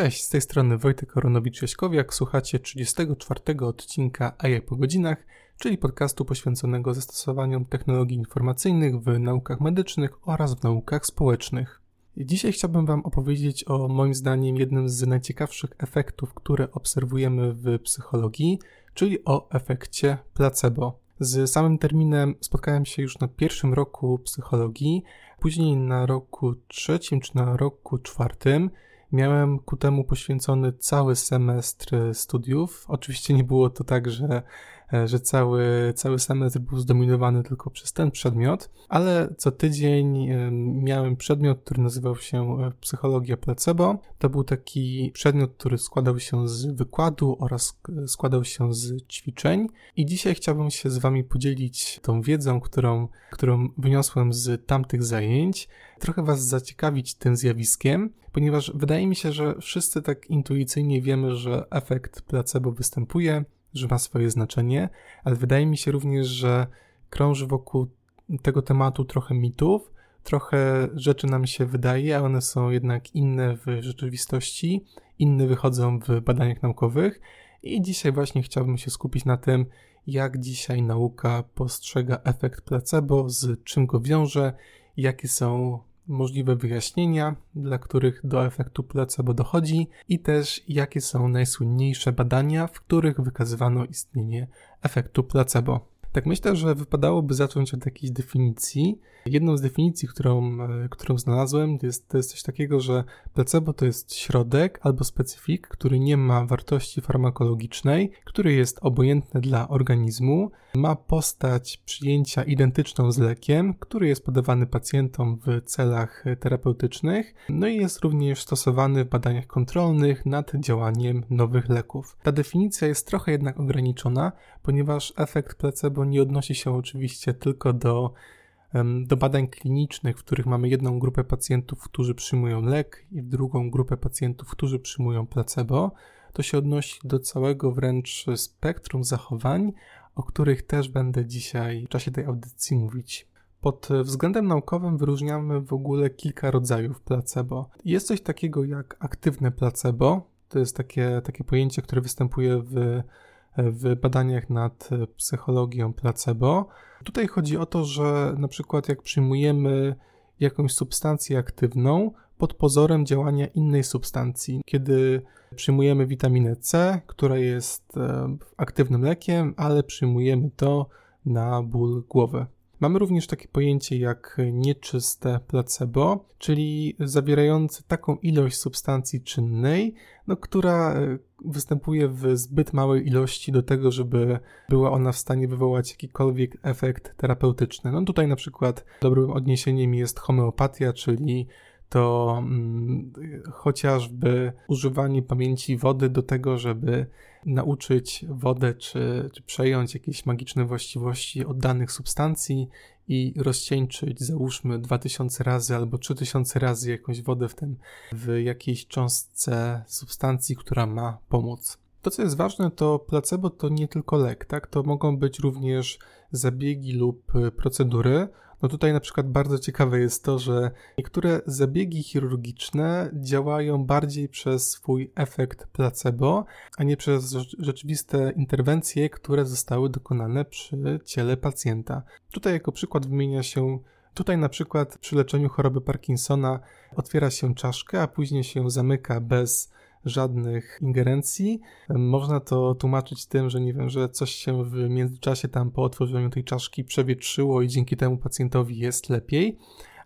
Cześć, z tej strony Wojtek Koronowicz-Jaśkowiak, słuchacie 34 odcinka AI po godzinach, czyli podcastu poświęconego zastosowaniom technologii informacyjnych w naukach medycznych oraz w naukach społecznych. Dzisiaj chciałbym Wam opowiedzieć o moim zdaniem jednym z najciekawszych efektów, które obserwujemy w psychologii, czyli o efekcie placebo. Z samym terminem spotkałem się już na pierwszym roku psychologii, później na roku trzecim czy na roku czwartym Miałem ku temu poświęcony cały semestr studiów. Oczywiście nie było to tak, że że cały, cały semestr był zdominowany tylko przez ten przedmiot, ale co tydzień e, miałem przedmiot, który nazywał się e, psychologia placebo. To był taki przedmiot, który składał się z wykładu oraz składał się z ćwiczeń. I dzisiaj chciałbym się z wami podzielić tą wiedzą, którą, którą wyniosłem z tamtych zajęć, trochę was zaciekawić tym zjawiskiem, ponieważ wydaje mi się, że wszyscy tak intuicyjnie wiemy, że efekt placebo występuje, że ma swoje znaczenie, ale wydaje mi się również, że krąży wokół tego tematu trochę mitów, trochę rzeczy nam się wydaje, a one są jednak inne w rzeczywistości, inne wychodzą w badaniach naukowych. I dzisiaj właśnie chciałbym się skupić na tym, jak dzisiaj nauka postrzega efekt placebo, z czym go wiąże, jakie są możliwe wyjaśnienia, dla których do efektu placebo dochodzi i też jakie są najsłynniejsze badania, w których wykazywano istnienie efektu placebo. Tak myślę, że wypadałoby zacząć od jakiejś definicji. Jedną z definicji, którą, e, którą znalazłem, jest, to jest coś takiego, że placebo to jest środek albo specyfik, który nie ma wartości farmakologicznej, który jest obojętny dla organizmu, ma postać przyjęcia identyczną z lekiem, który jest podawany pacjentom w celach terapeutycznych, no i jest również stosowany w badaniach kontrolnych nad działaniem nowych leków. Ta definicja jest trochę jednak ograniczona, ponieważ efekt placebo nie odnosi się oczywiście tylko do do badań klinicznych, w których mamy jedną grupę pacjentów, którzy przyjmują lek i drugą grupę pacjentów, którzy przyjmują placebo, to się odnosi do całego wręcz spektrum zachowań, o których też będę dzisiaj w czasie tej audycji mówić. Pod względem naukowym wyróżniamy w ogóle kilka rodzajów placebo. Jest coś takiego jak aktywne placebo. To jest takie, takie pojęcie, które występuje w, w badaniach nad psychologią placebo. Tutaj chodzi o to, że na przykład jak przyjmujemy jakąś substancję aktywną pod pozorem działania innej substancji, kiedy przyjmujemy witaminę C, która jest e, aktywnym lekiem, ale przyjmujemy to na ból głowy. Mamy również takie pojęcie jak nieczyste placebo, czyli zawierające taką ilość substancji czynnej, no, która e, występuje w zbyt małej ilości do tego, żeby była ona w stanie wywołać jakikolwiek efekt terapeutyczny. No tutaj na przykład dobrym odniesieniem jest homeopatia, czyli to mm, chociażby używanie pamięci wody do tego, żeby nauczyć wodę czy, czy przejąć jakieś magiczne właściwości od danych substancji i rozcieńczyć załóżmy 2000 razy albo 3000 razy jakąś wodę w tym w jakiejś cząstce substancji, która ma pomóc. To, co jest ważne, to placebo to nie tylko lek, tak? To mogą być również zabiegi lub procedury, no tutaj na przykład bardzo ciekawe jest to, że niektóre zabiegi chirurgiczne działają bardziej przez swój efekt placebo, a nie przez rzeczywiste interwencje, które zostały dokonane przy ciele pacjenta. Tutaj jako przykład wymienia się Tutaj na przykład przy leczeniu choroby Parkinsona otwiera się czaszkę, a później się zamyka bez żadnych ingerencji. Można to tłumaczyć tym, że nie wiem, że coś się w międzyczasie tam po otworzeniu tej czaszki przewietrzyło i dzięki temu pacjentowi jest lepiej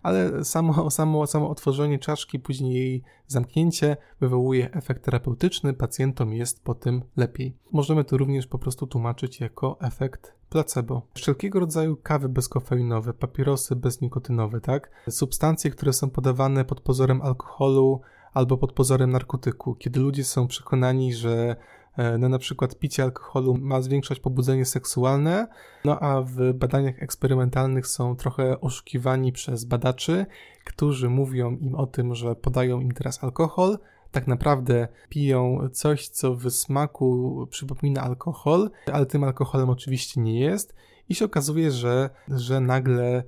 ale samo, samo, samo otworzenie czaszki, później jej zamknięcie wywołuje efekt terapeutyczny, pacjentom jest po tym lepiej. Możemy to również po prostu tłumaczyć jako efekt placebo. Wszelkiego rodzaju kawy bezkofeinowe, papierosy beznikotynowe, tak? Substancje, które są podawane pod pozorem alkoholu, albo pod pozorem narkotyku, kiedy ludzie są przekonani, że e, no na przykład picie alkoholu ma zwiększać pobudzenie seksualne, no a w badaniach eksperymentalnych są trochę oszukiwani przez badaczy, którzy mówią im o tym, że podają im teraz alkohol, tak naprawdę piją coś, co w smaku przypomina alkohol, ale tym alkoholem oczywiście nie jest i się okazuje, że, że nagle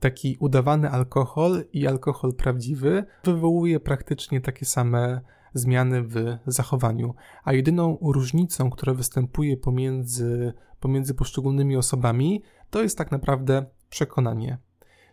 taki udawany alkohol i alkohol prawdziwy wywołuje praktycznie takie same zmiany w zachowaniu. A jedyną różnicą, która występuje pomiędzy, pomiędzy poszczególnymi osobami, to jest tak naprawdę przekonanie.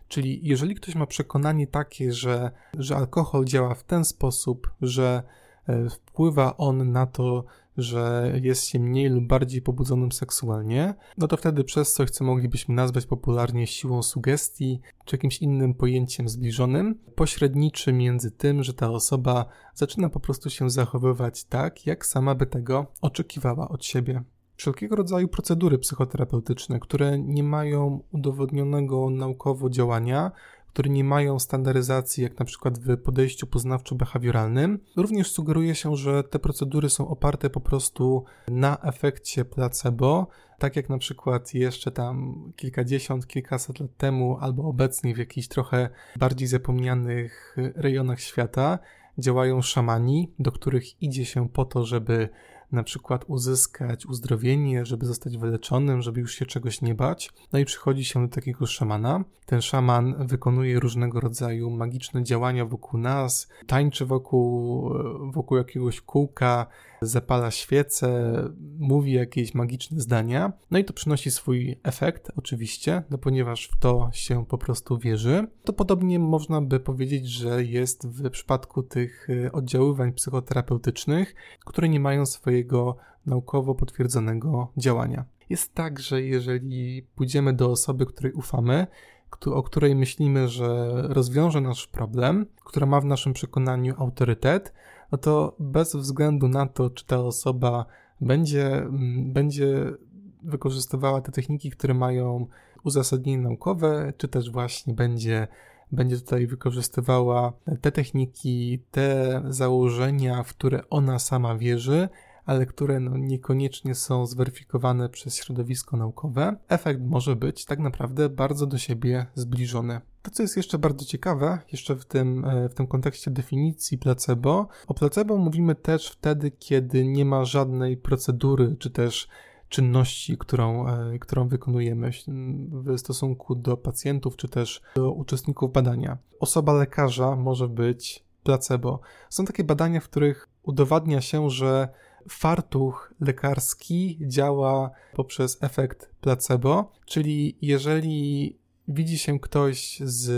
Czyli jeżeli ktoś ma przekonanie takie, że, że alkohol działa w ten sposób, że e, wpływa on na to, że jest się mniej lub bardziej pobudzonym seksualnie, no to wtedy przez coś, co moglibyśmy nazwać popularnie siłą sugestii, czy jakimś innym pojęciem zbliżonym, pośredniczy między tym, że ta osoba zaczyna po prostu się zachowywać tak, jak sama by tego oczekiwała od siebie. Wszelkiego rodzaju procedury psychoterapeutyczne, które nie mają udowodnionego naukowo działania, które nie mają standaryzacji, jak na przykład w podejściu poznawczo-behawioralnym. Również sugeruje się, że te procedury są oparte po prostu na efekcie placebo, tak jak na przykład jeszcze tam kilkadziesiąt, kilkaset lat temu, albo obecnie w jakichś trochę bardziej zapomnianych rejonach świata działają szamani, do których idzie się po to, żeby na przykład uzyskać uzdrowienie, żeby zostać wyleczonym, żeby już się czegoś nie bać. No i przychodzi się do takiego szamana. Ten szaman wykonuje różnego rodzaju magiczne działania wokół nas, tańczy wokół, wokół jakiegoś kółka, zapala świece, mówi jakieś magiczne zdania. No i to przynosi swój efekt, oczywiście, no ponieważ w to się po prostu wierzy. To podobnie można by powiedzieć, że jest w przypadku tych oddziaływań psychoterapeutycznych, które nie mają swojej swojego naukowo potwierdzonego działania. Jest tak, że jeżeli pójdziemy do osoby, której ufamy, o której myślimy, że rozwiąże nasz problem, która ma w naszym przekonaniu autorytet, no to bez względu na to, czy ta osoba będzie, mm, będzie wykorzystywała te techniki, które mają uzasadnienie naukowe, czy też właśnie będzie, będzie tutaj wykorzystywała te techniki, te założenia, w które ona sama wierzy, ale które no, niekoniecznie są zweryfikowane przez środowisko naukowe, efekt może być tak naprawdę bardzo do siebie zbliżony. To, co jest jeszcze bardzo ciekawe, jeszcze w tym, e, w tym kontekście definicji placebo, o placebo mówimy też wtedy, kiedy nie ma żadnej procedury, czy też czynności, którą, e, którą wykonujemy w stosunku do pacjentów, czy też do uczestników badania. Osoba lekarza może być placebo. Są takie badania, w których udowadnia się, że fartuch lekarski działa poprzez efekt placebo, czyli jeżeli widzi się ktoś z,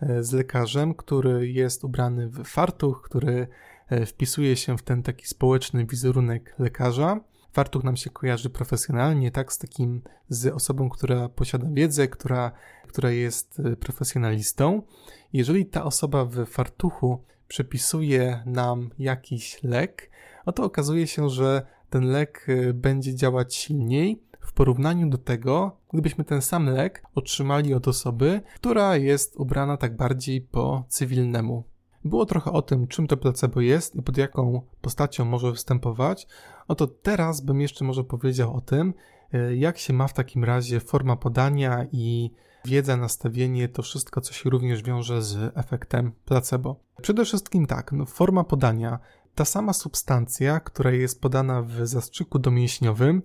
e, z lekarzem, który jest ubrany w fartuch, który e, wpisuje się w ten taki społeczny wizerunek lekarza. Fartuch nam się kojarzy profesjonalnie, tak, z takim, z osobą, która posiada wiedzę, która, która jest e, profesjonalistą. Jeżeli ta osoba w fartuchu przepisuje nam jakiś lek, no to okazuje się, że ten lek y, będzie działać silniej w porównaniu do tego, gdybyśmy ten sam lek otrzymali od osoby, która jest ubrana tak bardziej po cywilnemu. Było trochę o tym, czym to placebo jest i pod jaką postacią może występować. Oto teraz bym jeszcze może powiedział o tym, y, jak się ma w takim razie forma podania i wiedza, nastawienie, to wszystko, co się również wiąże z efektem placebo. Przede wszystkim tak, no, forma podania ta sama substancja, która jest podana w zastrzyku domięśniowym,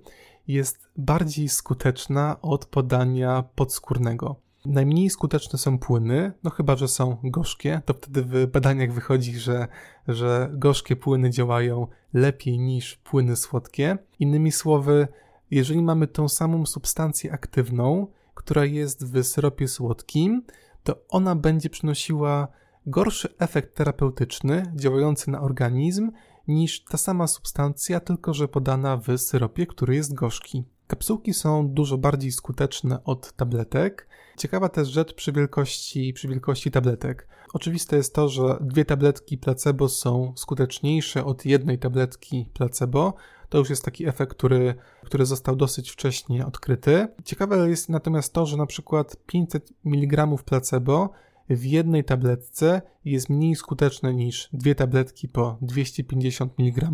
jest bardziej skuteczna od podania podskórnego. Najmniej skuteczne są płyny, no chyba, że są gorzkie, to wtedy w badaniach wychodzi, że, że gorzkie płyny działają lepiej niż płyny słodkie. Innymi słowy, jeżeli mamy tą samą substancję aktywną, która jest w syropie słodkim, to ona będzie przynosiła gorszy efekt terapeutyczny działający na organizm niż ta sama substancja, tylko że podana w syropie, który jest gorzki. Kapsułki są dużo bardziej skuteczne od tabletek. Ciekawa też rzecz przy wielkości, przy wielkości tabletek. Oczywiste jest to, że dwie tabletki placebo są skuteczniejsze od jednej tabletki placebo. To już jest taki efekt, który, który został dosyć wcześnie odkryty. Ciekawe jest natomiast to, że na przykład 500 mg placebo w jednej tabletce jest mniej skuteczne niż dwie tabletki po 250 mg.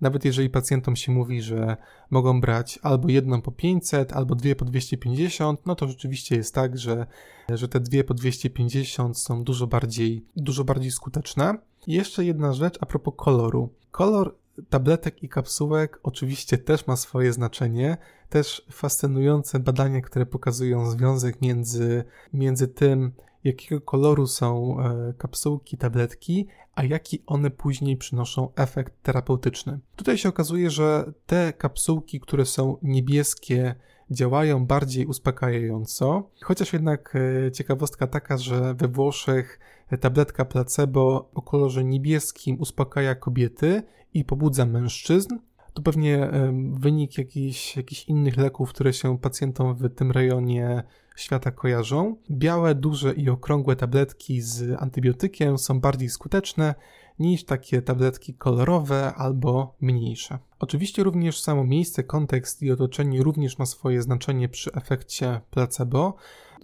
Nawet jeżeli pacjentom się mówi, że mogą brać albo jedną po 500, albo dwie po 250, no to rzeczywiście jest tak, że, że te dwie po 250 są dużo bardziej, dużo bardziej skuteczne. I jeszcze jedna rzecz a propos koloru. Kolor tabletek i kapsułek oczywiście też ma swoje znaczenie. Też fascynujące badania, które pokazują związek między, między tym, jakiego koloru są e, kapsułki, tabletki, a jaki one później przynoszą efekt terapeutyczny. Tutaj się okazuje, że te kapsułki, które są niebieskie, działają bardziej uspokajająco, chociaż jednak e, ciekawostka taka, że we Włoszech tabletka placebo o kolorze niebieskim uspokaja kobiety i pobudza mężczyzn, to pewnie wynik jakichś, jakichś innych leków, które się pacjentom w tym rejonie świata kojarzą. Białe, duże i okrągłe tabletki z antybiotykiem są bardziej skuteczne niż takie tabletki kolorowe albo mniejsze. Oczywiście również samo miejsce, kontekst i otoczenie również ma swoje znaczenie przy efekcie placebo.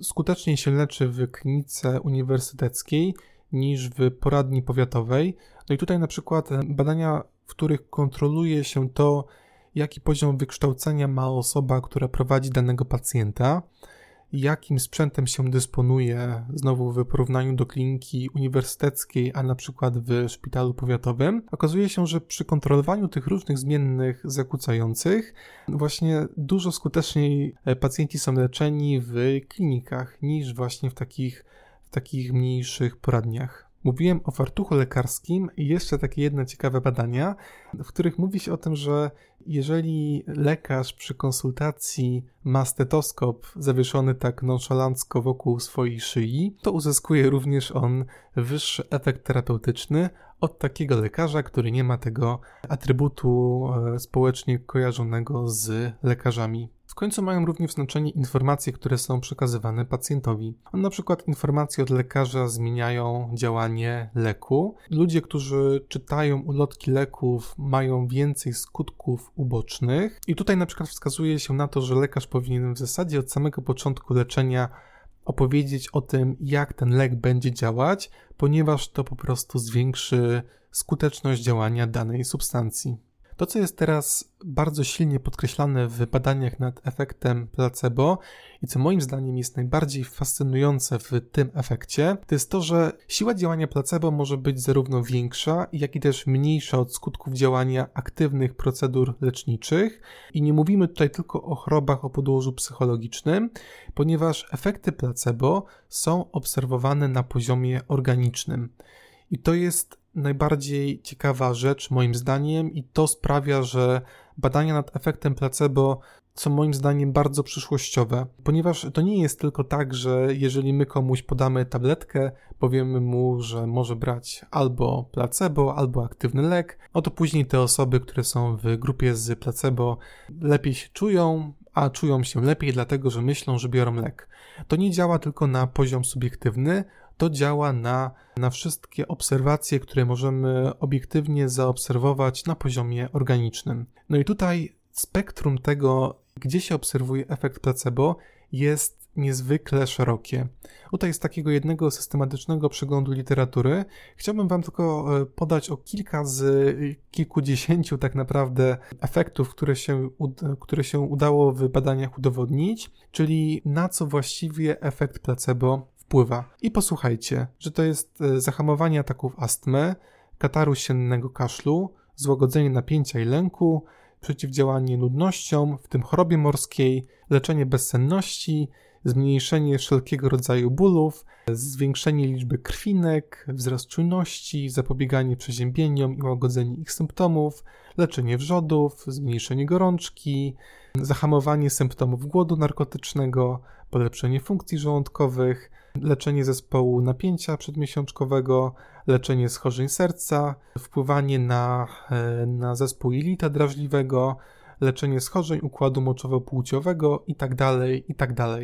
Skuteczniej się leczy w klinice uniwersyteckiej niż w poradni powiatowej. No i tutaj na przykład badania w których kontroluje się to, jaki poziom wykształcenia ma osoba, która prowadzi danego pacjenta, jakim sprzętem się dysponuje, znowu w porównaniu do kliniki uniwersyteckiej, a na przykład w szpitalu powiatowym, okazuje się, że przy kontrolowaniu tych różnych zmiennych zakłócających, właśnie dużo skuteczniej pacjenci są leczeni w klinikach niż właśnie w takich, w takich mniejszych poradniach. Mówiłem o fartuchu lekarskim i jeszcze takie jedne ciekawe badania, w których mówi się o tym, że jeżeli lekarz przy konsultacji ma stetoskop zawieszony tak nonszalancko wokół swojej szyi, to uzyskuje również on wyższy efekt terapeutyczny od takiego lekarza, który nie ma tego atrybutu e, społecznie kojarzonego z lekarzami końcu mają również znaczenie informacje, które są przekazywane pacjentowi. Na przykład informacje od lekarza zmieniają działanie leku. Ludzie, którzy czytają ulotki leków, mają więcej skutków ubocznych. I tutaj na przykład wskazuje się na to, że lekarz powinien w zasadzie od samego początku leczenia opowiedzieć o tym, jak ten lek będzie działać, ponieważ to po prostu zwiększy skuteczność działania danej substancji. To, co jest teraz bardzo silnie podkreślane w badaniach nad efektem placebo i co moim zdaniem jest najbardziej fascynujące w tym efekcie, to jest to, że siła działania placebo może być zarówno większa, jak i też mniejsza od skutków działania aktywnych procedur leczniczych. I nie mówimy tutaj tylko o chorobach o podłożu psychologicznym, ponieważ efekty placebo są obserwowane na poziomie organicznym. I to jest najbardziej ciekawa rzecz moim zdaniem i to sprawia, że badania nad efektem placebo są moim zdaniem bardzo przyszłościowe, ponieważ to nie jest tylko tak, że jeżeli my komuś podamy tabletkę, powiemy mu, że może brać albo placebo, albo aktywny lek, no to później te osoby, które są w grupie z placebo, lepiej się czują, a czują się lepiej dlatego, że myślą, że biorą lek. To nie działa tylko na poziom subiektywny, to działa na, na wszystkie obserwacje, które możemy obiektywnie zaobserwować na poziomie organicznym. No i tutaj spektrum tego, gdzie się obserwuje efekt placebo, jest niezwykle szerokie. Tutaj z takiego jednego systematycznego przeglądu literatury chciałbym Wam tylko e, podać o kilka z kilkudziesięciu tak naprawdę efektów, które się, które się udało w badaniach udowodnić, czyli na co właściwie efekt placebo wpływa. I posłuchajcie, że to jest e, zahamowanie ataków astmy, kataru siennego kaszlu, złagodzenie napięcia i lęku, przeciwdziałanie nudnościom, w tym chorobie morskiej, leczenie bezsenności, zmniejszenie wszelkiego rodzaju bólów, zwiększenie liczby krwinek, wzrost czujności, zapobieganie przeziębieniom i łagodzenie ich symptomów, leczenie wrzodów, zmniejszenie gorączki, zahamowanie symptomów głodu narkotycznego, polepszenie funkcji żołądkowych, leczenie zespołu napięcia przedmiesiączkowego, leczenie schorzeń serca, wpływanie na, e, na zespół jelita drażliwego, leczenie schorzeń układu moczowo-płciowego itd., tak itd.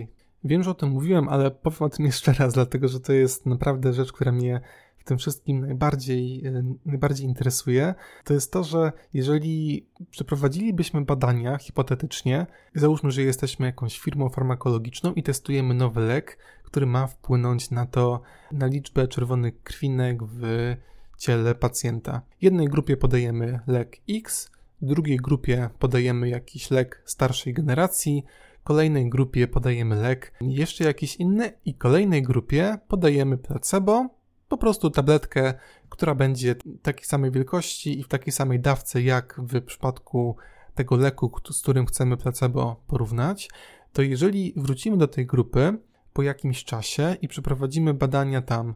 Wiem, że o tym mówiłem, ale powiem o tym jeszcze raz, dlatego że to jest naprawdę rzecz, która mnie w tym wszystkim najbardziej, e, najbardziej interesuje, to jest to, że jeżeli przeprowadzilibyśmy badania hipotetycznie, załóżmy, że jesteśmy jakąś firmą farmakologiczną i testujemy nowy lek, który ma wpłynąć na to, na liczbę czerwonych krwinek w ciele pacjenta. Jednej grupie podajemy lek X, drugiej grupie podajemy jakiś lek starszej generacji, kolejnej grupie podajemy lek jeszcze jakiś inny i kolejnej grupie podajemy placebo, po prostu tabletkę, która będzie takiej samej wielkości i w takiej samej dawce jak w przypadku tego leku, z którym chcemy placebo porównać, to jeżeli wrócimy do tej grupy, po jakimś czasie i przeprowadzimy badania tam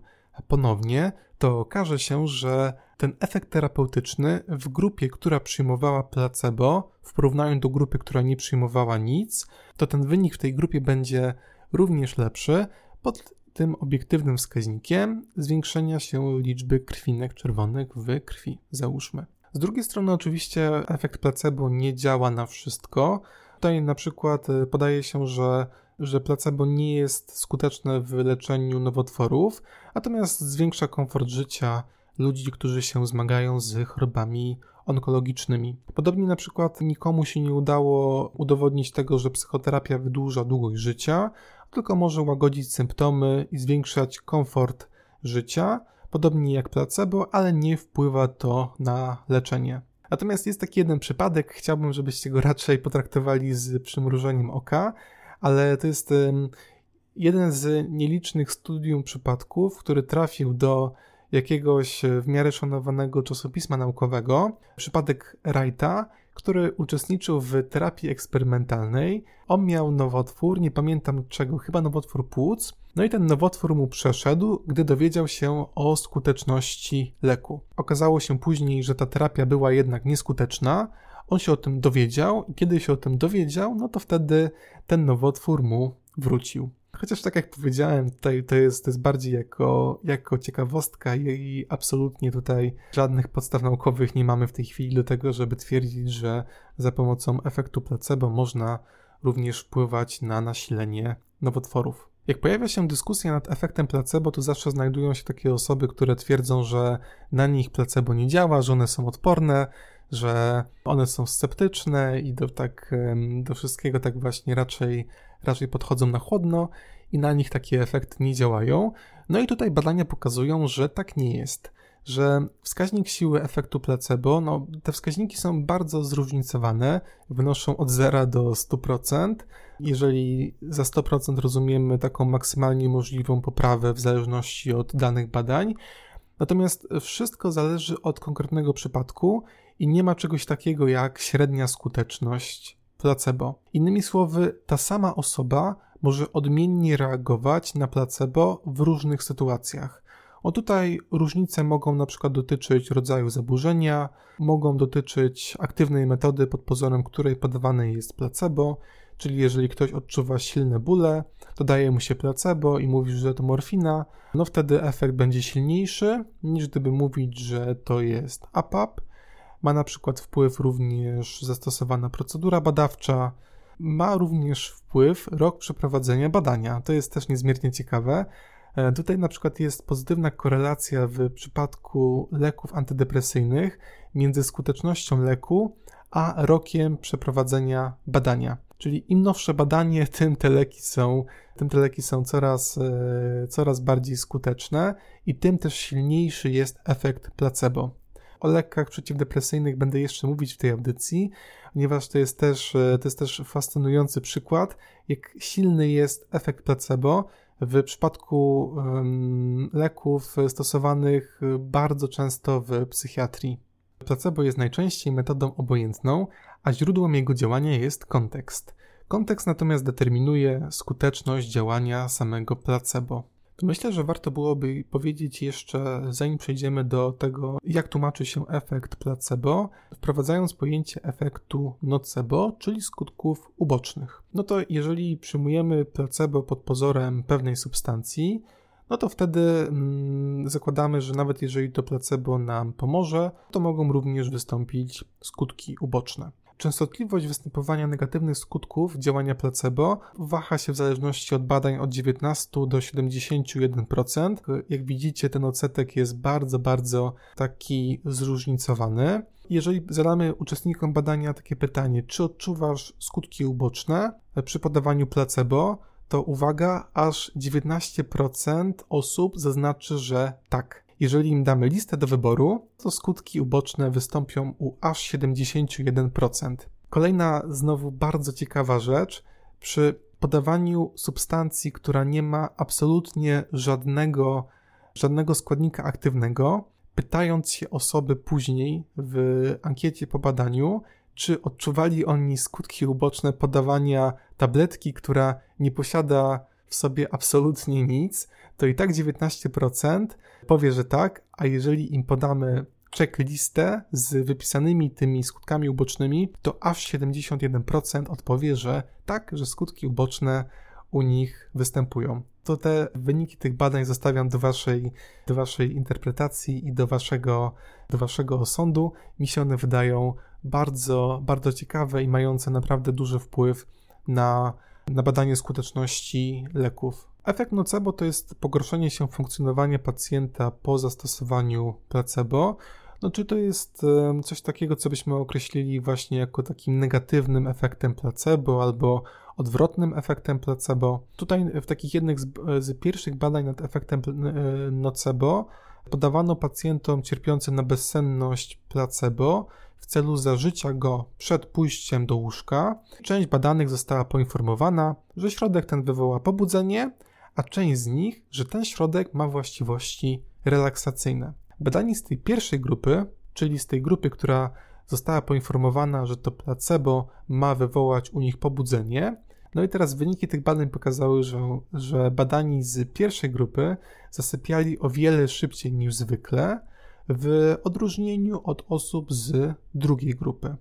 ponownie, to okaże się, że ten efekt terapeutyczny w grupie, która przyjmowała placebo, w porównaniu do grupy, która nie przyjmowała nic, to ten wynik w tej grupie będzie również lepszy pod tym obiektywnym wskaźnikiem zwiększenia się liczby krwinek czerwonych w krwi, załóżmy. Z drugiej strony, oczywiście, efekt placebo nie działa na wszystko. Tutaj na przykład e, podaje się, że, że placebo nie jest skuteczne w leczeniu nowotworów, natomiast zwiększa komfort życia ludzi, którzy się zmagają z chorobami onkologicznymi. Podobnie na przykład nikomu się nie udało udowodnić tego, że psychoterapia wydłuża długość życia, tylko może łagodzić symptomy i zwiększać komfort życia, podobnie jak placebo, ale nie wpływa to na leczenie. Natomiast jest taki jeden przypadek, chciałbym, żebyście go raczej potraktowali z przymrużeniem oka, ale to jest jeden z nielicznych studium przypadków, który trafił do jakiegoś w miarę szanowanego czasopisma naukowego, przypadek Wrighta, który uczestniczył w terapii eksperymentalnej. On miał nowotwór, nie pamiętam czego, chyba nowotwór płuc. No i ten nowotwór mu przeszedł, gdy dowiedział się o skuteczności leku. Okazało się później, że ta terapia była jednak nieskuteczna. On się o tym dowiedział i kiedy się o tym dowiedział, no to wtedy ten nowotwór mu wrócił. Chociaż tak jak powiedziałem, tutaj to jest, to jest bardziej jako, jako ciekawostka i absolutnie tutaj żadnych podstaw naukowych nie mamy w tej chwili do tego, żeby twierdzić, że za pomocą efektu placebo można również wpływać na nasilenie nowotworów. Jak pojawia się dyskusja nad efektem placebo, to zawsze znajdują się takie osoby, które twierdzą, że na nich placebo nie działa, że one są odporne, że one są sceptyczne i do, tak, do wszystkiego tak właśnie raczej, raczej podchodzą na chłodno i na nich takie efekty nie działają. No i tutaj badania pokazują, że tak nie jest. Że wskaźnik siły efektu placebo, no te wskaźniki są bardzo zróżnicowane, wynoszą od 0 do 100%. Jeżeli za 100% rozumiemy taką maksymalnie możliwą poprawę w zależności od danych badań, Natomiast wszystko zależy od konkretnego przypadku i nie ma czegoś takiego jak średnia skuteczność placebo. Innymi słowy, ta sama osoba może odmiennie reagować na placebo w różnych sytuacjach. O tutaj różnice mogą na przykład dotyczyć rodzaju zaburzenia, mogą dotyczyć aktywnej metody, pod pozorem której podawane jest placebo, czyli jeżeli ktoś odczuwa silne bóle, to daje mu się placebo i mówi, że to morfina, no wtedy efekt będzie silniejszy niż gdyby mówić, że to jest APAP. Ma na przykład wpływ również zastosowana procedura badawcza, ma również wpływ rok przeprowadzenia badania. To jest też niezmiernie ciekawe. E, tutaj na przykład jest pozytywna korelacja w przypadku leków antydepresyjnych między skutecznością leku a rokiem przeprowadzenia badania. Czyli im nowsze badanie, tym te leki są, tym te leki są coraz, e, coraz bardziej skuteczne i tym też silniejszy jest efekt placebo. O lekach przeciwdepresyjnych będę jeszcze mówić w tej audycji, ponieważ to jest też, e, to jest też fascynujący przykład, jak silny jest efekt placebo w przypadku leków stosowanych bardzo często w psychiatrii. Placebo jest najczęściej metodą obojętną, a źródłem jego działania jest kontekst. Kontekst natomiast determinuje skuteczność działania samego placebo. Myślę, że warto byłoby powiedzieć jeszcze, zanim przejdziemy do tego, jak tłumaczy się efekt placebo, wprowadzając pojęcie efektu nocebo, czyli skutków ubocznych. No to jeżeli przyjmujemy placebo pod pozorem pewnej substancji, no to wtedy mm, zakładamy, że nawet jeżeli to placebo nam pomoże, to mogą również wystąpić skutki uboczne. Częstotliwość występowania negatywnych skutków działania placebo waha się w zależności od badań od 19 do 71%. Jak widzicie, ten odsetek jest bardzo, bardzo taki zróżnicowany. Jeżeli zadamy uczestnikom badania takie pytanie, czy odczuwasz skutki uboczne przy podawaniu placebo, to uwaga, aż 19% osób zaznaczy, że tak. Jeżeli im damy listę do wyboru, to skutki uboczne wystąpią u aż 71%. Kolejna znowu bardzo ciekawa rzecz, przy podawaniu substancji, która nie ma absolutnie żadnego, żadnego składnika aktywnego, pytając się osoby później w ankiecie po badaniu, czy odczuwali oni skutki uboczne podawania tabletki, która nie posiada w sobie absolutnie nic, to i tak 19% powie, że tak, a jeżeli im podamy checklistę z wypisanymi tymi skutkami ubocznymi, to aż 71% odpowie, że tak, że skutki uboczne u nich występują. To te wyniki tych badań zostawiam do waszej, do waszej interpretacji i do waszego, do waszego osądu. Mi się one wydają bardzo, bardzo ciekawe i mające naprawdę duży wpływ na, na badanie skuteczności leków. Efekt nocebo to jest pogorszenie się funkcjonowania pacjenta po zastosowaniu placebo. No, czy to jest coś takiego, co byśmy określili właśnie jako takim negatywnym efektem placebo albo odwrotnym efektem placebo? Tutaj w takich jednych z, z pierwszych badań nad efektem e, nocebo podawano pacjentom cierpiącym na bezsenność placebo w celu zażycia go przed pójściem do łóżka. Część badanych została poinformowana, że środek ten wywoła pobudzenie, a część z nich, że ten środek ma właściwości relaksacyjne. Badani z tej pierwszej grupy, czyli z tej grupy, która została poinformowana, że to placebo ma wywołać u nich pobudzenie. No i teraz wyniki tych badań pokazały, że, że badani z pierwszej grupy zasypiali o wiele szybciej niż zwykle, w odróżnieniu od osób z drugiej grupy.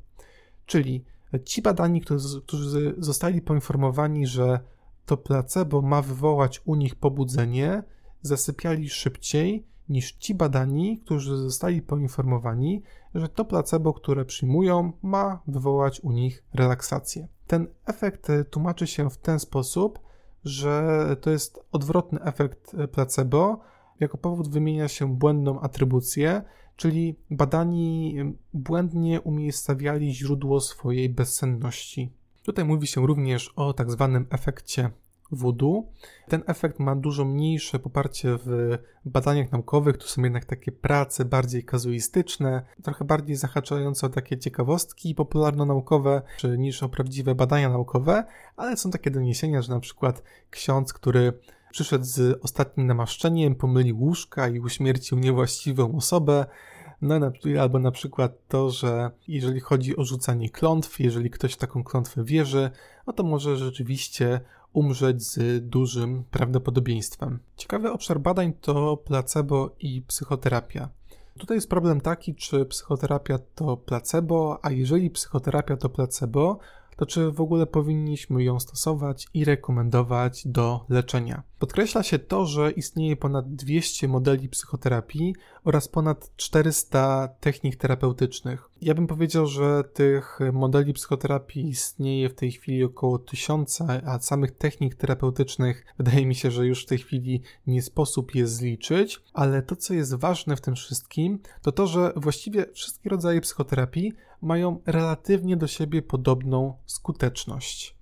Czyli ci badani, którzy, zostali poinformowani, że to placebo ma wywołać u nich pobudzenie, zasypiali szybciej niż ci badani, którzy zostali poinformowani, że to placebo, które przyjmują, ma wywołać u nich relaksację. Ten efekt tłumaczy się w ten sposób, że to jest odwrotny efekt placebo. Jako powód wymienia się błędną atrybucję, czyli badani błędnie umiejscawiali źródło swojej bezsenności. Tutaj mówi się również o tak zwanym efekcie voodoo. Ten efekt ma dużo mniejsze poparcie w badaniach naukowych, to są jednak takie prace bardziej kazuistyczne, trochę bardziej zahaczające o takie ciekawostki popularno-naukowe niż o prawdziwe badania naukowe, ale są takie doniesienia, że na przykład ksiądz, który przyszedł z ostatnim namaszczeniem, pomylił łóżka i uśmiercił niewłaściwą osobę, no, albo na przykład to, że jeżeli chodzi o rzucanie klątw, jeżeli ktoś w taką klątwę wierzy, no to może rzeczywiście umrzeć z dużym prawdopodobieństwem. Ciekawy obszar badań to placebo i psychoterapia. Tutaj jest problem taki, czy psychoterapia to placebo, a jeżeli psychoterapia to placebo, to czy w ogóle powinniśmy ją stosować i rekomendować do leczenia. Podkreśla się to, że istnieje ponad 200 modeli psychoterapii oraz ponad 400 technik terapeutycznych. Ja bym powiedział, że tych modeli psychoterapii istnieje w tej chwili około 1000, a samych technik terapeutycznych wydaje mi się, że już w tej chwili nie sposób je zliczyć, ale to, co jest ważne w tym wszystkim, to to, że właściwie wszystkie rodzaje psychoterapii mają relatywnie do siebie podobną skuteczność.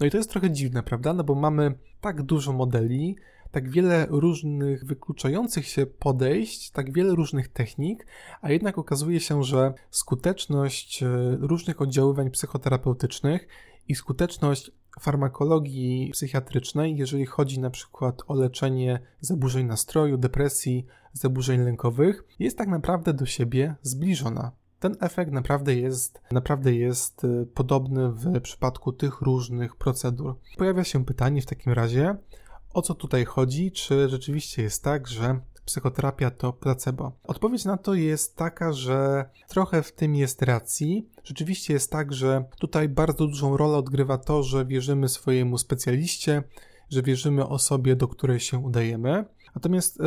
No i to jest trochę dziwne, prawda? No bo mamy tak dużo modeli, tak wiele różnych wykluczających się podejść, tak wiele różnych technik, a jednak okazuje się, że skuteczność e, różnych oddziaływań psychoterapeutycznych i skuteczność farmakologii psychiatrycznej, jeżeli chodzi na przykład o leczenie zaburzeń nastroju, depresji, zaburzeń lękowych, jest tak naprawdę do siebie zbliżona ten efekt naprawdę jest, naprawdę jest y, podobny w przypadku tych różnych procedur. Pojawia się pytanie w takim razie, o co tutaj chodzi? Czy rzeczywiście jest tak, że psychoterapia to placebo? Odpowiedź na to jest taka, że trochę w tym jest racji. Rzeczywiście jest tak, że tutaj bardzo dużą rolę odgrywa to, że wierzymy swojemu specjaliście, że wierzymy osobie, do której się udajemy. Natomiast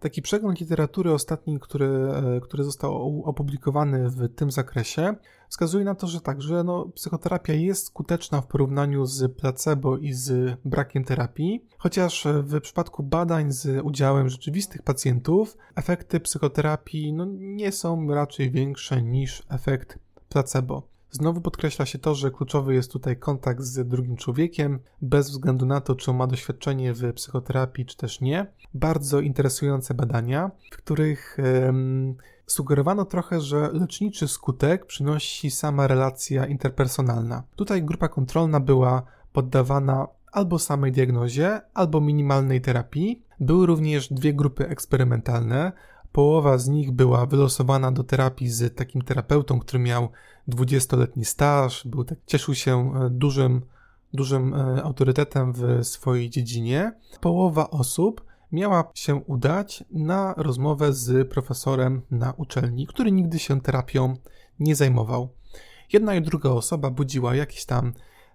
taki przegląd literatury ostatni, który, e, który został opublikowany w tym zakresie, wskazuje na to, że tak, że no, psychoterapia jest skuteczna w porównaniu z placebo i z brakiem terapii, chociaż w przypadku badań z udziałem rzeczywistych pacjentów efekty psychoterapii no, nie są raczej większe niż efekt placebo. Znowu podkreśla się to, że kluczowy jest tutaj kontakt z drugim człowiekiem, bez względu na to, czy on ma doświadczenie w psychoterapii, czy też nie. Bardzo interesujące badania, w których um, sugerowano trochę, że leczniczy skutek przynosi sama relacja interpersonalna. Tutaj grupa kontrolna była poddawana albo samej diagnozie, albo minimalnej terapii. Były również dwie grupy eksperymentalne, Połowa z nich była wylosowana do terapii z takim terapeutą, który miał 20-letni staż, był tak, cieszył się e, dużym dużym e, autorytetem w swojej dziedzinie, połowa osób miała się udać na rozmowę z profesorem na uczelni, który nigdy się terapią nie zajmował. Jedna i druga osoba budziła jakiś tam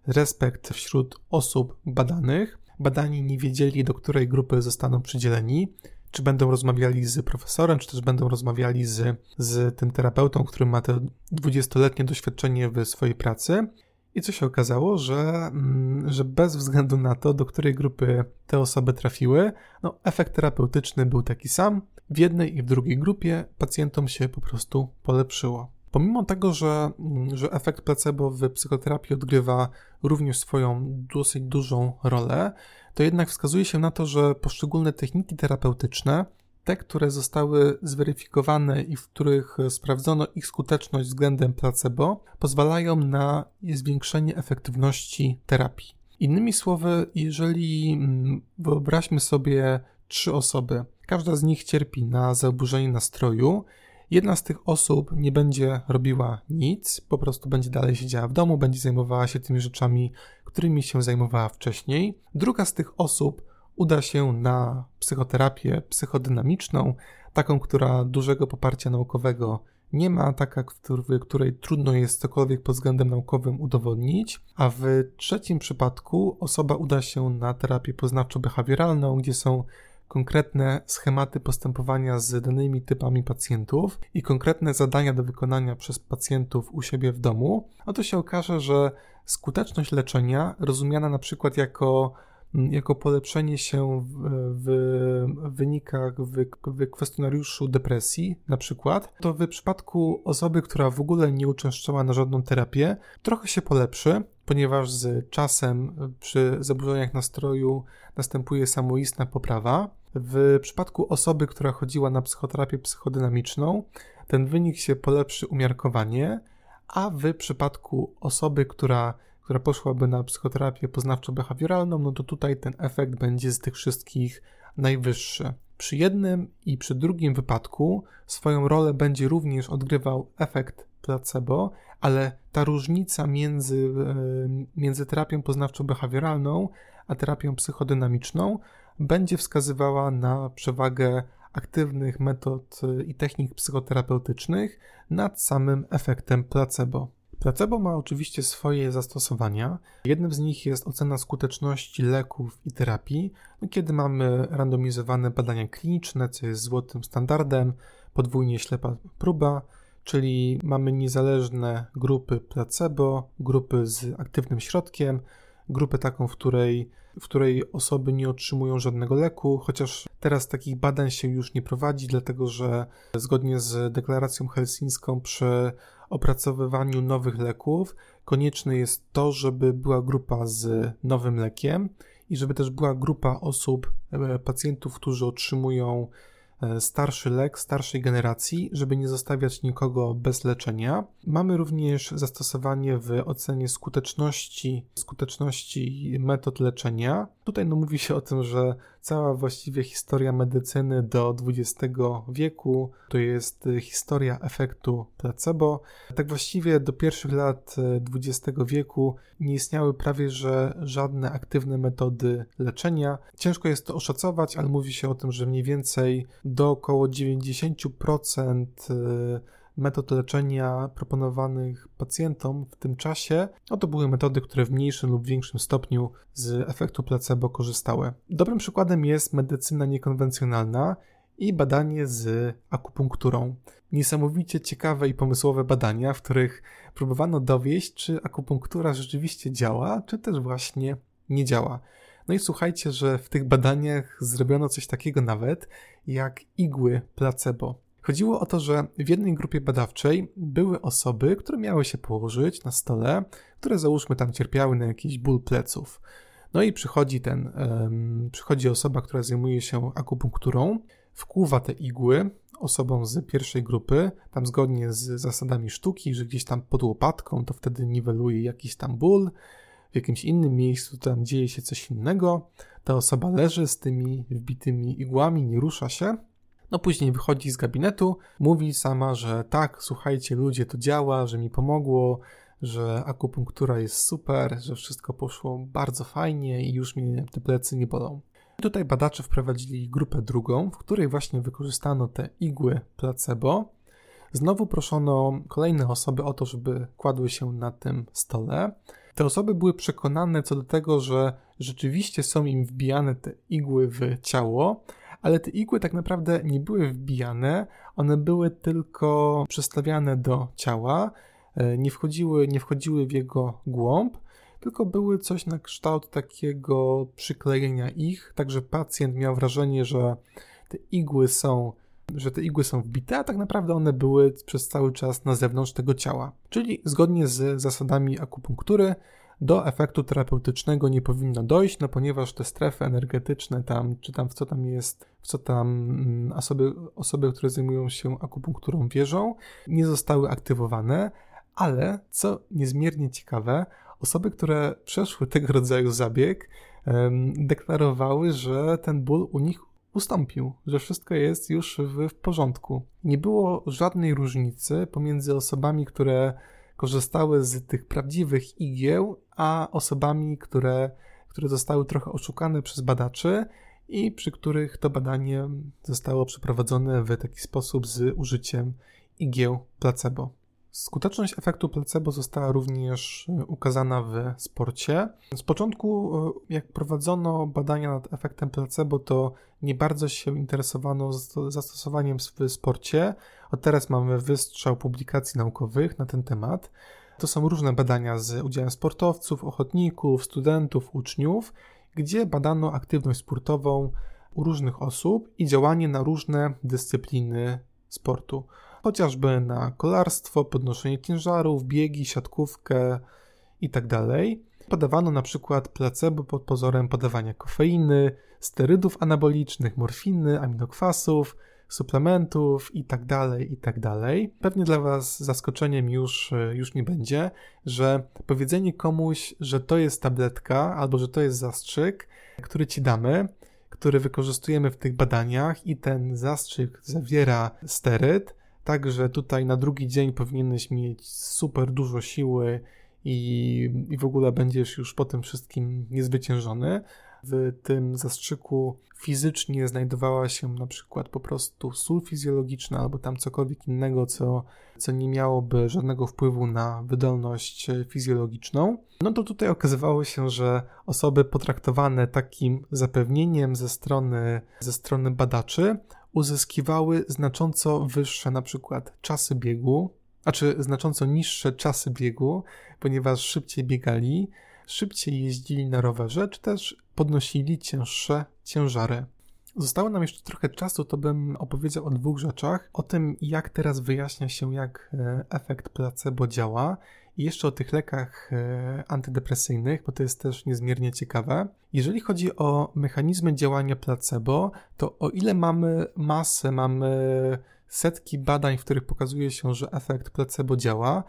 respekt wśród osób badanych. Badani nie wiedzieli, do której grupy zostaną przydzieleni, czy będą rozmawiali z profesorem, czy też będą rozmawiali z, z tym terapeutą, który ma te 20-letnie doświadczenie w swojej pracy. I co się okazało, że, mm, że bez względu na to, do której grupy te osoby trafiły, no, efekt terapeutyczny był taki sam. W jednej i w drugiej grupie pacjentom się po prostu polepszyło. Pomimo tego, że, mm, że efekt placebo w psychoterapii odgrywa również swoją dosyć dużą rolę, to jednak wskazuje się na to, że poszczególne techniki terapeutyczne, te, które zostały zweryfikowane i w których sprawdzono ich skuteczność względem placebo, pozwalają na zwiększenie efektywności terapii. Innymi słowy, jeżeli mm, wyobraźmy sobie trzy osoby, każda z nich cierpi na zaburzenie nastroju, Jedna z tych osób nie będzie robiła nic, po prostu będzie dalej siedziała w domu, będzie zajmowała się tymi rzeczami, którymi się zajmowała wcześniej. Druga z tych osób uda się na psychoterapię psychodynamiczną, taką, która dużego poparcia naukowego nie ma, taka, w której trudno jest cokolwiek pod względem naukowym udowodnić, a w trzecim przypadku osoba uda się na terapię poznawczo-behawioralną, gdzie są konkretne schematy postępowania z danymi typami pacjentów i konkretne zadania do wykonania przez pacjentów u siebie w domu, no to się okaże, że skuteczność leczenia, rozumiana na przykład jako, mm, jako polepszenie się w, w wynikach w, w kwestionariuszu depresji, na przykład, to w przypadku osoby, która w ogóle nie uczęszczała na żadną terapię, trochę się polepszy, ponieważ z czasem przy zaburzeniach nastroju następuje samoistna poprawa. W przypadku osoby, która chodziła na psychoterapię psychodynamiczną, ten wynik się polepszy umiarkowanie, a w przypadku osoby, która, która poszłaby na psychoterapię poznawczo-behawioralną, no to tutaj ten efekt będzie z tych wszystkich najwyższy. Przy jednym i przy drugim wypadku swoją rolę będzie również odgrywał efekt placebo, ale ta różnica między, e, między terapią poznawczo-behawioralną a terapią psychodynamiczną będzie wskazywała na przewagę aktywnych metod i technik psychoterapeutycznych nad samym efektem placebo. Placebo ma oczywiście swoje zastosowania. Jednym z nich jest ocena skuteczności leków i terapii, no, kiedy mamy randomizowane badania kliniczne, co jest złotym standardem, podwójnie ślepa próba, czyli mamy niezależne grupy placebo, grupy z aktywnym środkiem, grupę taką, w której, w której osoby nie otrzymują żadnego leku, chociaż teraz takich badań się już nie prowadzi, dlatego że zgodnie z deklaracją helsińską przy opracowywaniu nowych leków konieczne jest to, żeby była grupa z nowym lekiem i żeby też była grupa osób, e, pacjentów, którzy otrzymują starszy lek starszej generacji, żeby nie zostawiać nikogo bez leczenia. Mamy również zastosowanie w ocenie skuteczności, skuteczności metod leczenia. Tutaj no, mówi się o tym, że cała właściwie historia medycyny do XX wieku to jest historia efektu placebo. Tak właściwie do pierwszych lat XX wieku nie istniały prawie że żadne aktywne metody leczenia. Ciężko jest to oszacować, ale mówi się o tym, że mniej więcej do około 90% metod leczenia proponowanych pacjentom w tym czasie, no to były metody, które w mniejszym lub większym stopniu z efektu placebo korzystały. Dobrym przykładem jest medycyna niekonwencjonalna i badanie z akupunkturą. Niesamowicie ciekawe i pomysłowe badania, w których próbowano dowieść, czy akupunktura rzeczywiście działa, czy też właśnie nie działa. No i słuchajcie, że w tych badaniach zrobiono coś takiego nawet jak igły placebo. Chodziło o to, że w jednej grupie badawczej były osoby, które miały się położyć na stole, które załóżmy tam cierpiały na jakiś ból pleców. No i przychodzi ten, przychodzi osoba, która zajmuje się akupunkturą, wkłuwa te igły osobom z pierwszej grupy, tam zgodnie z zasadami sztuki, że gdzieś tam pod łopatką to wtedy niweluje jakiś tam ból, w jakimś innym miejscu tam dzieje się coś innego, ta osoba leży z tymi wbitymi igłami, nie rusza się, no później wychodzi z gabinetu, mówi sama, że tak, słuchajcie ludzie, to działa, że mi pomogło, że akupunktura jest super, że wszystko poszło bardzo fajnie i już mnie te plecy nie bolą. Tutaj badacze wprowadzili grupę drugą, w której właśnie wykorzystano te igły placebo. Znowu proszono kolejne osoby o to, żeby kładły się na tym stole. Te osoby były przekonane co do tego, że rzeczywiście są im wbijane te igły w ciało, ale te igły tak naprawdę nie były wbijane, one były tylko przestawiane do ciała, e, nie wchodziły, nie wchodziły w jego głąb, tylko były coś na kształt takiego przyklejenia ich, także pacjent miał wrażenie, że te igły są że te igły są wbite, a tak naprawdę one były przez cały czas na zewnątrz tego ciała. Czyli zgodnie z zasadami akupunktury do efektu terapeutycznego nie powinno dojść, no ponieważ te strefy energetyczne tam, czy tam w co tam jest, w co tam mm, osoby, osoby które zajmują się akupunkturą wierzą, nie zostały aktywowane, ale co niezmiernie ciekawe, osoby, które przeszły tego rodzaju zabieg, deklarowały, że ten ból u nich ustąpił, że wszystko jest już w, w porządku. Nie było żadnej różnicy pomiędzy osobami, które korzystały z tych prawdziwych igieł, a osobami, które, które zostały trochę oszukane przez badaczy i przy których to badanie zostało przeprowadzone w taki sposób z użyciem igieł placebo. Skuteczność efektu placebo została również e, ukazana w sporcie. Z początku, e, jak prowadzono badania nad efektem placebo, to nie bardzo się interesowano zastosowaniem w sporcie. Od teraz mamy wystrzał publikacji naukowych na ten temat. To są różne badania z udziałem sportowców, ochotników, studentów, uczniów, gdzie badano aktywność sportową u różnych osób i działanie na różne dyscypliny sportu chociażby na kolarstwo, podnoszenie ciężarów, biegi, siatkówkę itd. Tak Podawano na przykład placebo pod pozorem podawania kofeiny, sterydów anabolicznych, morfiny, aminokwasów, suplementów itd., tak itd. Tak Pewnie dla Was zaskoczeniem już, już nie będzie, że powiedzenie komuś, że to jest tabletka albo że to jest zastrzyk, który Ci damy, który wykorzystujemy w tych badaniach i ten zastrzyk zawiera steryd, Także tutaj na drugi dzień powinieneś mieć super dużo siły i, i w ogóle będziesz już po tym wszystkim niezwyciężony. W tym zastrzyku fizycznie znajdowała się na przykład po prostu sól fizjologiczna albo tam cokolwiek innego, co, co nie miałoby żadnego wpływu na wydolność fizjologiczną. No to tutaj okazywało się, że osoby potraktowane takim zapewnieniem ze strony, ze strony badaczy uzyskiwały znacząco wyższe na przykład czasy biegu, a czy znacząco niższe czasy biegu, ponieważ szybciej biegali, szybciej jeździli na rowerze, czy też podnosili cięższe ciężary. Zostało nam jeszcze trochę czasu, to bym opowiedział o dwóch rzeczach. O tym, jak teraz wyjaśnia się, jak e, efekt placebo działa i jeszcze o tych lekach e, antydepresyjnych, bo to jest też niezmiernie ciekawe. Jeżeli chodzi o mechanizmy działania placebo, to o ile mamy masę, mamy setki badań, w których pokazuje się, że efekt placebo działa,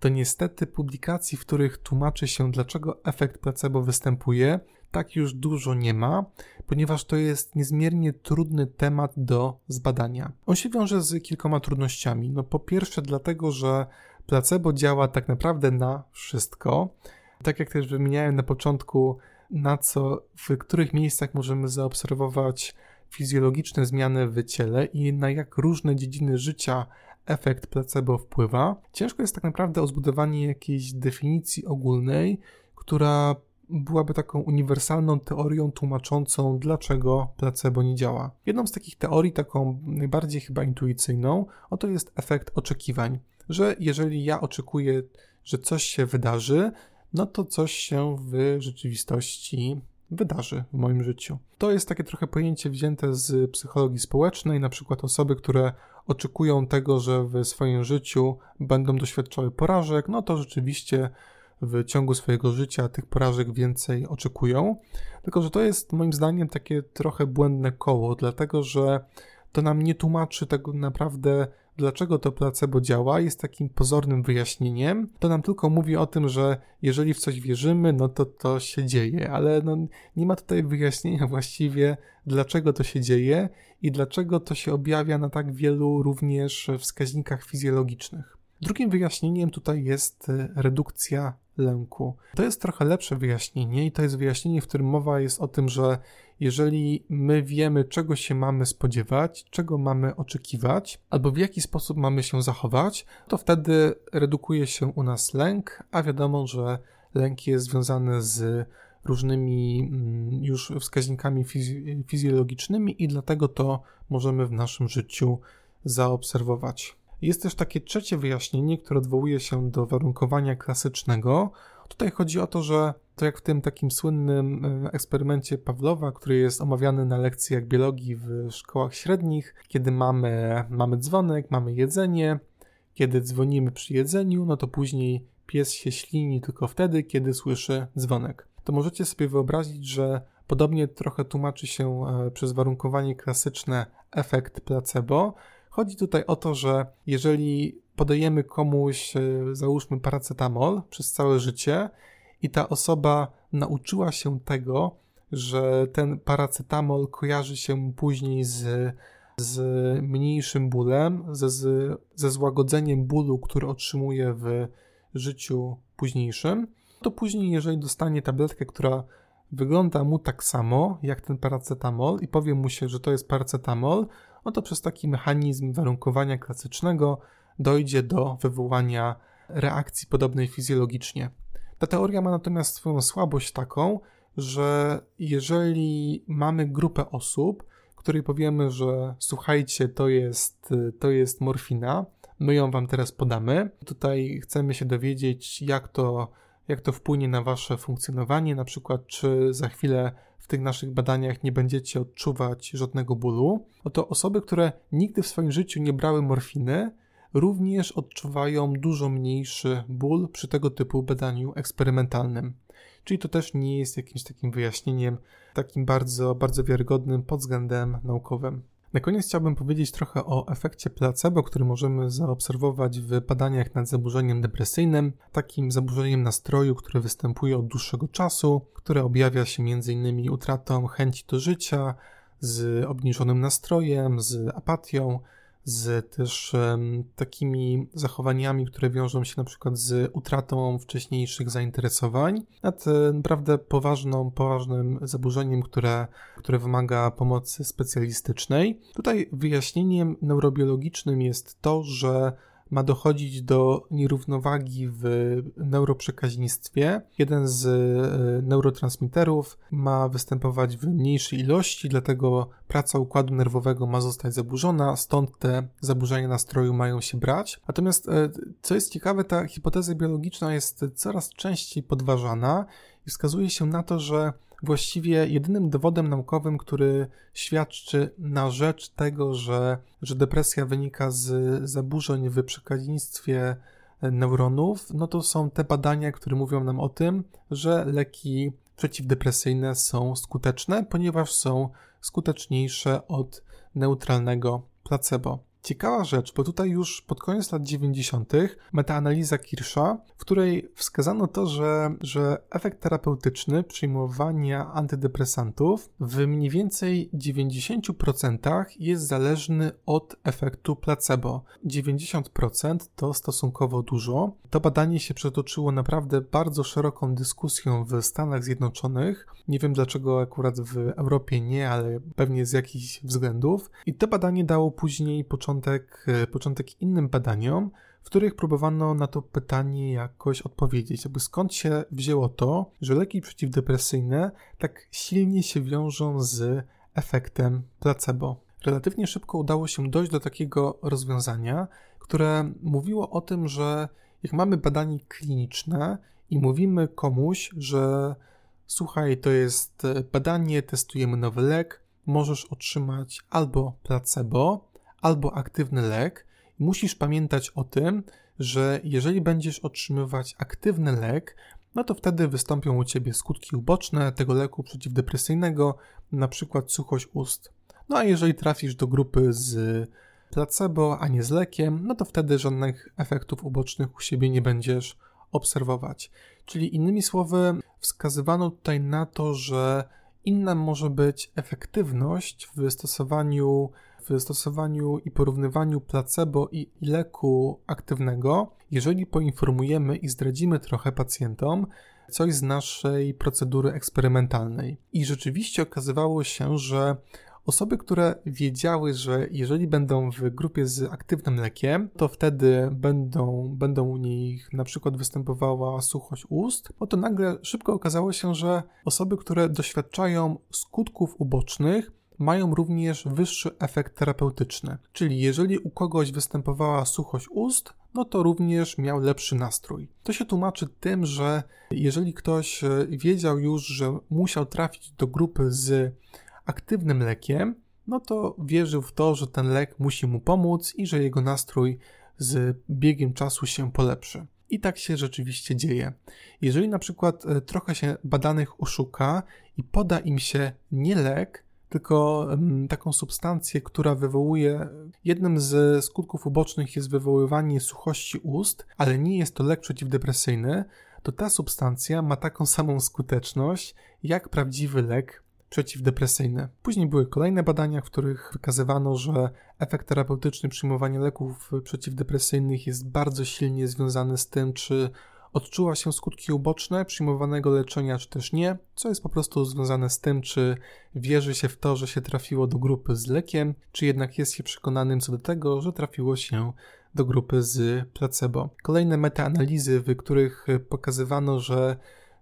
to niestety publikacji, w których tłumaczy się, dlaczego efekt placebo występuje, tak już dużo nie ma, ponieważ to jest niezmiernie trudny temat do zbadania. On się wiąże z kilkoma trudnościami. No po pierwsze dlatego, że placebo działa tak naprawdę na wszystko. Tak jak też wymieniałem na początku, na co, w których miejscach możemy zaobserwować fizjologiczne zmiany w ciele i na jak różne dziedziny życia efekt placebo wpływa. Ciężko jest tak naprawdę o zbudowanie jakiejś definicji ogólnej, która byłaby taką uniwersalną teorią tłumaczącą, dlaczego placebo nie działa. Jedną z takich teorii, taką najbardziej chyba intuicyjną, oto jest efekt oczekiwań, że jeżeli ja oczekuję, że coś się wydarzy, no to coś się w rzeczywistości wydarzy w moim życiu. To jest takie trochę pojęcie wzięte z psychologii społecznej, na przykład osoby, które oczekują tego, że w swoim życiu będą doświadczały porażek, no to rzeczywiście w ciągu swojego życia tych porażek więcej oczekują. Tylko, że to jest moim zdaniem takie trochę błędne koło, dlatego że to nam nie tłumaczy tego naprawdę, dlaczego to placebo działa, jest takim pozornym wyjaśnieniem. To nam tylko mówi o tym, że jeżeli w coś wierzymy, no to to się dzieje, ale no, nie ma tutaj wyjaśnienia właściwie, dlaczego to się dzieje i dlaczego to się objawia na tak wielu również wskaźnikach fizjologicznych. Drugim wyjaśnieniem tutaj jest y, redukcja lęku. To jest trochę lepsze wyjaśnienie i to jest wyjaśnienie, w którym mowa jest o tym, że jeżeli my wiemy, czego się mamy spodziewać, czego mamy oczekiwać, albo w jaki sposób mamy się zachować, to wtedy redukuje się u nas lęk, a wiadomo, że lęk jest związany z różnymi mm, już wskaźnikami fizjologicznymi i dlatego to możemy w naszym życiu zaobserwować. Jest też takie trzecie wyjaśnienie, które odwołuje się do warunkowania klasycznego. Tutaj chodzi o to, że to jak w tym takim słynnym e, eksperymencie Pawlowa, który jest omawiany na lekcjach biologii w szkołach średnich, kiedy mamy, mamy dzwonek, mamy jedzenie, kiedy dzwonimy przy jedzeniu, no to później pies się ślini tylko wtedy, kiedy słyszy dzwonek. To możecie sobie wyobrazić, że podobnie trochę tłumaczy się e, przez warunkowanie klasyczne efekt placebo, Chodzi tutaj o to, że jeżeli podajemy komuś, e, załóżmy, paracetamol przez całe życie i ta osoba nauczyła się tego, że ten paracetamol kojarzy się później z, z mniejszym bólem, ze, ze złagodzeniem bólu, który otrzymuje w życiu późniejszym, to później, jeżeli dostanie tabletkę, która wygląda mu tak samo jak ten paracetamol i powie mu się, że to jest paracetamol, no to przez taki mechanizm warunkowania klasycznego dojdzie do wywołania reakcji podobnej fizjologicznie. Ta teoria ma natomiast swoją słabość taką, że jeżeli mamy grupę osób, której powiemy, że słuchajcie, to jest, to jest morfina, my ją wam teraz podamy. Tutaj chcemy się dowiedzieć, jak to, jak to wpłynie na wasze funkcjonowanie, na przykład czy za chwilę w tych naszych badaniach nie będziecie odczuwać żadnego bólu, oto osoby, które nigdy w swoim życiu nie brały morfiny, również odczuwają dużo mniejszy ból przy tego typu badaniu eksperymentalnym. Czyli to też nie jest jakimś takim wyjaśnieniem, takim bardzo, bardzo wiarygodnym pod względem naukowym. Na koniec chciałbym powiedzieć trochę o efekcie placebo, który możemy zaobserwować w badaniach nad zaburzeniem depresyjnym, takim zaburzeniem nastroju, które występuje od dłuższego czasu, które objawia się m.in. utratą chęci do życia, z obniżonym nastrojem, z apatią, z też um, takimi zachowaniami, które wiążą się na przykład z utratą wcześniejszych zainteresowań, nad naprawdę poważną, poważnym zaburzeniem, które, które wymaga pomocy specjalistycznej. Tutaj wyjaśnieniem neurobiologicznym jest to, że ma dochodzić do nierównowagi w neuroprzekaźnictwie. Jeden z e, neurotransmiterów ma występować w mniejszej ilości, dlatego praca układu nerwowego ma zostać zaburzona, stąd te zaburzenia nastroju mają się brać. Natomiast, e, co jest ciekawe, ta hipoteza biologiczna jest coraz częściej podważana i wskazuje się na to, że właściwie jedynym dowodem naukowym, który świadczy na rzecz tego, że, że depresja wynika z zaburzeń w przekaźnictwie neuronów, no to są te badania, które mówią nam o tym, że leki przeciwdepresyjne są skuteczne, ponieważ są skuteczniejsze od neutralnego placebo. Ciekawa rzecz, bo tutaj już pod koniec lat 90. metaanaliza Kirscha, w której wskazano to, że, że efekt terapeutyczny przyjmowania antydepresantów w mniej więcej 90% jest zależny od efektu placebo. 90% to stosunkowo dużo. To badanie się przetoczyło naprawdę bardzo szeroką dyskusją w Stanach Zjednoczonych. Nie wiem dlaczego akurat w Europie nie, ale pewnie z jakichś względów. I to badanie dało później początek początek, e, początek innym badaniom, w których próbowano na to pytanie jakoś odpowiedzieć. Jakby skąd się wzięło to, że leki przeciwdepresyjne tak silnie się wiążą z efektem placebo. Relatywnie szybko udało się dojść do takiego rozwiązania, które mówiło o tym, że jak mamy badanie kliniczne i mówimy komuś, że słuchaj, to jest badanie, testujemy nowy lek, możesz otrzymać albo placebo, albo aktywny lek. Musisz pamiętać o tym, że jeżeli będziesz otrzymywać aktywny lek, no to wtedy wystąpią u ciebie skutki uboczne tego leku przeciwdepresyjnego, na przykład suchość ust. No a jeżeli trafisz do grupy z placebo, a nie z lekiem, no to wtedy żadnych efektów ubocznych u siebie nie będziesz obserwować. Czyli innymi słowy, wskazywano tutaj na to, że inna może być efektywność w stosowaniu w stosowaniu i porównywaniu placebo i leku aktywnego, jeżeli poinformujemy i zdradzimy trochę pacjentom coś z naszej procedury eksperymentalnej. I rzeczywiście okazywało się, że Osoby, które wiedziały, że jeżeli będą w grupie z aktywnym lekiem, to wtedy będą, będą u nich na przykład występowała suchość ust, no to nagle szybko okazało się, że osoby, które doświadczają skutków ubocznych, mają również wyższy efekt terapeutyczny. Czyli jeżeli u kogoś występowała suchość ust, no to również miał lepszy nastrój. To się tłumaczy tym, że jeżeli ktoś e, wiedział już, że musiał trafić do grupy z aktywnym lekiem, no to wierzył w to, że ten lek musi mu pomóc i że jego nastrój z biegiem czasu się polepszy. I tak się rzeczywiście dzieje. Jeżeli na przykład e, trochę się badanych oszuka i poda im się nie lek, tylko taką substancję, która wywołuje. Jednym z skutków ubocznych jest wywoływanie suchości ust, ale nie jest to lek przeciwdepresyjny, to ta substancja ma taką samą skuteczność jak prawdziwy lek przeciwdepresyjne. Później były kolejne badania, w których wykazywano, że efekt terapeutyczny przyjmowania leków przeciwdepresyjnych jest bardzo silnie związany z tym, czy odczuwa się skutki uboczne przyjmowanego leczenia, czy też nie, co jest po prostu związane z tym, czy wierzy się w to, że się trafiło do grupy z lekiem, czy jednak jest się przekonanym co do tego, że trafiło się do grupy z placebo. Kolejne metaanalizy, w których pokazywano, że,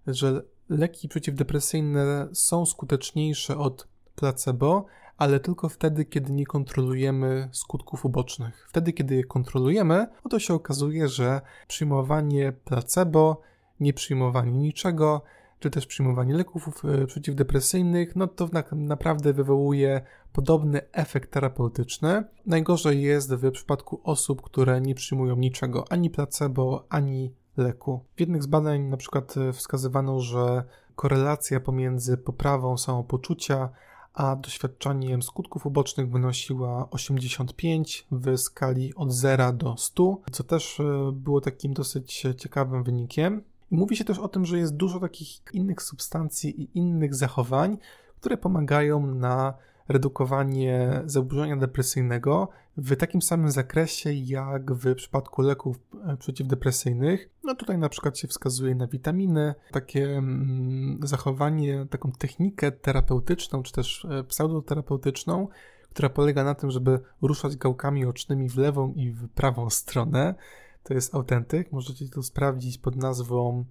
że leki przeciwdepresyjne są skuteczniejsze od placebo, ale tylko wtedy, kiedy nie kontrolujemy skutków ubocznych. Wtedy, kiedy je kontrolujemy, no to się okazuje, że przyjmowanie placebo, nie przyjmowanie niczego, czy też przyjmowanie leków e, przeciwdepresyjnych, no to naprawdę wywołuje podobny efekt terapeutyczny. Najgorzej jest w przypadku osób, które nie przyjmują niczego, ani placebo, ani leku. W jednych z badań na przykład e, wskazywano, że korelacja pomiędzy poprawą samopoczucia a doświadczaniem skutków ubocznych wynosiła 85 w skali od 0 do 100, co też e, było takim dosyć ciekawym wynikiem. Mówi się też o tym, że jest dużo takich innych substancji i innych zachowań, które pomagają na redukowanie zaburzenia depresyjnego w takim samym zakresie jak w przypadku leków e, przeciwdepresyjnych. No tutaj na przykład się wskazuje na witaminy, takie mm, zachowanie, taką technikę terapeutyczną czy też e, pseudoterapeutyczną, która polega na tym, żeby ruszać gałkami ocznymi w lewą i w prawą stronę. To jest autentyk. Możecie to sprawdzić pod nazwą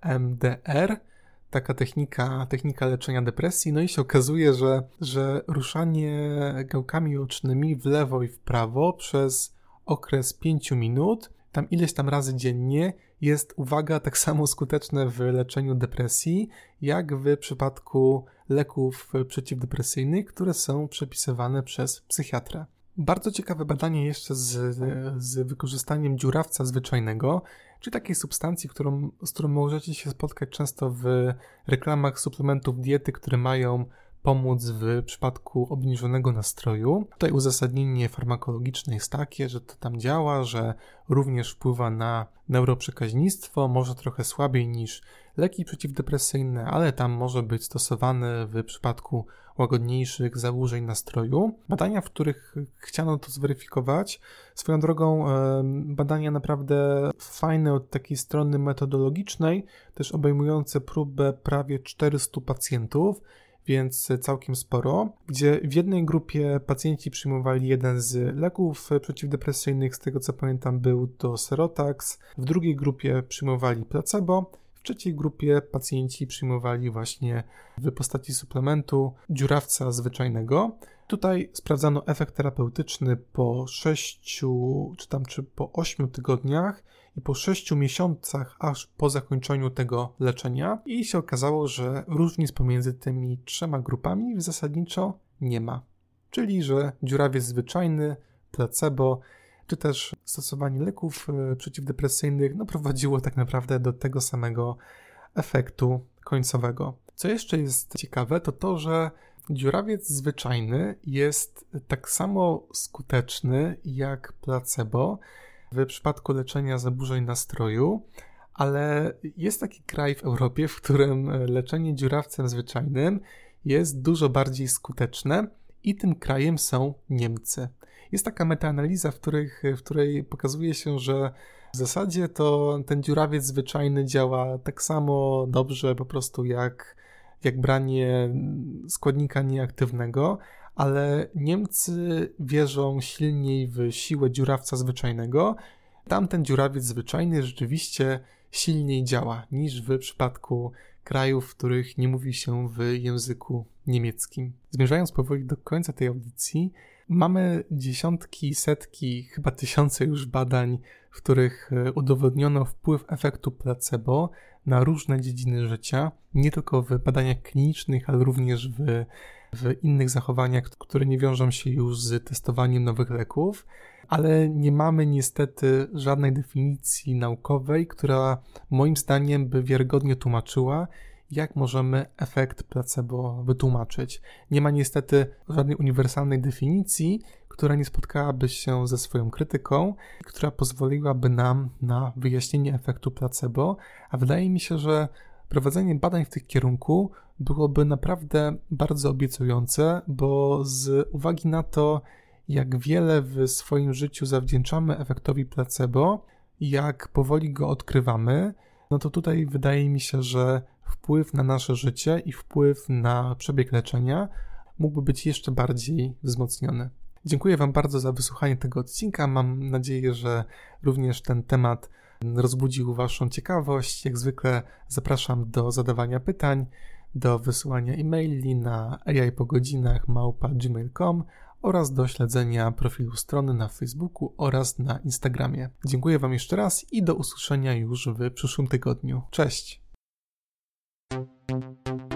EMDR taka technika, technika leczenia depresji, no i się okazuje, że, że ruszanie gałkami ocznymi w lewo i w prawo przez okres 5 minut, tam ileś tam razy dziennie, jest, uwaga, tak samo skuteczne w leczeniu depresji, jak w przypadku leków przeciwdepresyjnych, które są przepisywane przez psychiatrę. Bardzo ciekawe badanie jeszcze z, z wykorzystaniem dziurawca zwyczajnego, czy takiej substancji, którą, z którą możecie się spotkać często w reklamach suplementów diety, które mają pomóc w przypadku obniżonego nastroju. Tutaj uzasadnienie farmakologiczne jest takie, że to tam działa, że również wpływa na neuroprzekaźnictwo, może trochę słabiej niż leki przeciwdepresyjne, ale tam może być stosowane w przypadku łagodniejszych zaburzeń nastroju. Badania, w których chciano to zweryfikować, swoją drogą badania naprawdę fajne od takiej strony metodologicznej, też obejmujące próbę prawie 400 pacjentów więc całkiem sporo, gdzie w jednej grupie pacjenci przyjmowali jeden z leków przeciwdepresyjnych, z tego co pamiętam był to Serotax, w drugiej grupie przyjmowali placebo, w trzeciej grupie pacjenci przyjmowali właśnie w postaci suplementu dziurawca zwyczajnego. Tutaj sprawdzano efekt terapeutyczny po 6 czy tam czy po 8 tygodniach i po 6 miesiącach aż po zakończeniu tego leczenia i się okazało, że różnic pomiędzy tymi trzema grupami zasadniczo nie ma. Czyli, że dziurawiec zwyczajny, placebo, czy też stosowanie leków e, przeciwdepresyjnych no, prowadziło tak naprawdę do tego samego efektu końcowego. Co jeszcze jest ciekawe, to to, że dziurawiec zwyczajny jest tak samo skuteczny jak placebo, w przypadku leczenia zaburzeń nastroju, ale jest taki kraj w Europie, w którym leczenie dziurawcem zwyczajnym jest dużo bardziej skuteczne i tym krajem są Niemcy. Jest taka metaanaliza, w, których, w której pokazuje się, że w zasadzie to ten dziurawiec zwyczajny działa tak samo dobrze po prostu jak, jak branie składnika nieaktywnego, ale Niemcy wierzą silniej w siłę dziurawca zwyczajnego. Tamten dziurawiec zwyczajny rzeczywiście silniej działa niż w przypadku krajów, w których nie mówi się w języku niemieckim. Zmierzając powoli do końca tej audycji, mamy dziesiątki, setki, chyba tysiące już badań, w których e, udowodniono wpływ efektu placebo na różne dziedziny życia, nie tylko w badaniach klinicznych, ale również w, w innych zachowaniach, które nie wiążą się już z testowaniem nowych leków. Ale nie mamy niestety żadnej definicji naukowej, która moim zdaniem by wiarygodnie tłumaczyła, jak możemy efekt placebo wytłumaczyć. Nie ma niestety żadnej uniwersalnej definicji, która nie spotkałaby się ze swoją krytyką, która pozwoliłaby nam na wyjaśnienie efektu placebo, a wydaje mi się, że prowadzenie badań w tym kierunku byłoby naprawdę bardzo obiecujące, bo z uwagi na to, jak wiele w swoim życiu zawdzięczamy efektowi placebo, jak powoli go odkrywamy, no to tutaj wydaje mi się, że wpływ na nasze życie i wpływ na przebieg leczenia mógłby być jeszcze bardziej wzmocniony. Dziękuję Wam bardzo za wysłuchanie tego odcinka. Mam nadzieję, że również ten temat rozbudził Waszą ciekawość. Jak zwykle zapraszam do zadawania pytań, do wysyłania e-maili na aipogodzinach małpa.gmail.com oraz do śledzenia profilu strony na Facebooku oraz na Instagramie. Dziękuję Wam jeszcze raz i do usłyszenia już w przyszłym tygodniu. Cześć! Thank you.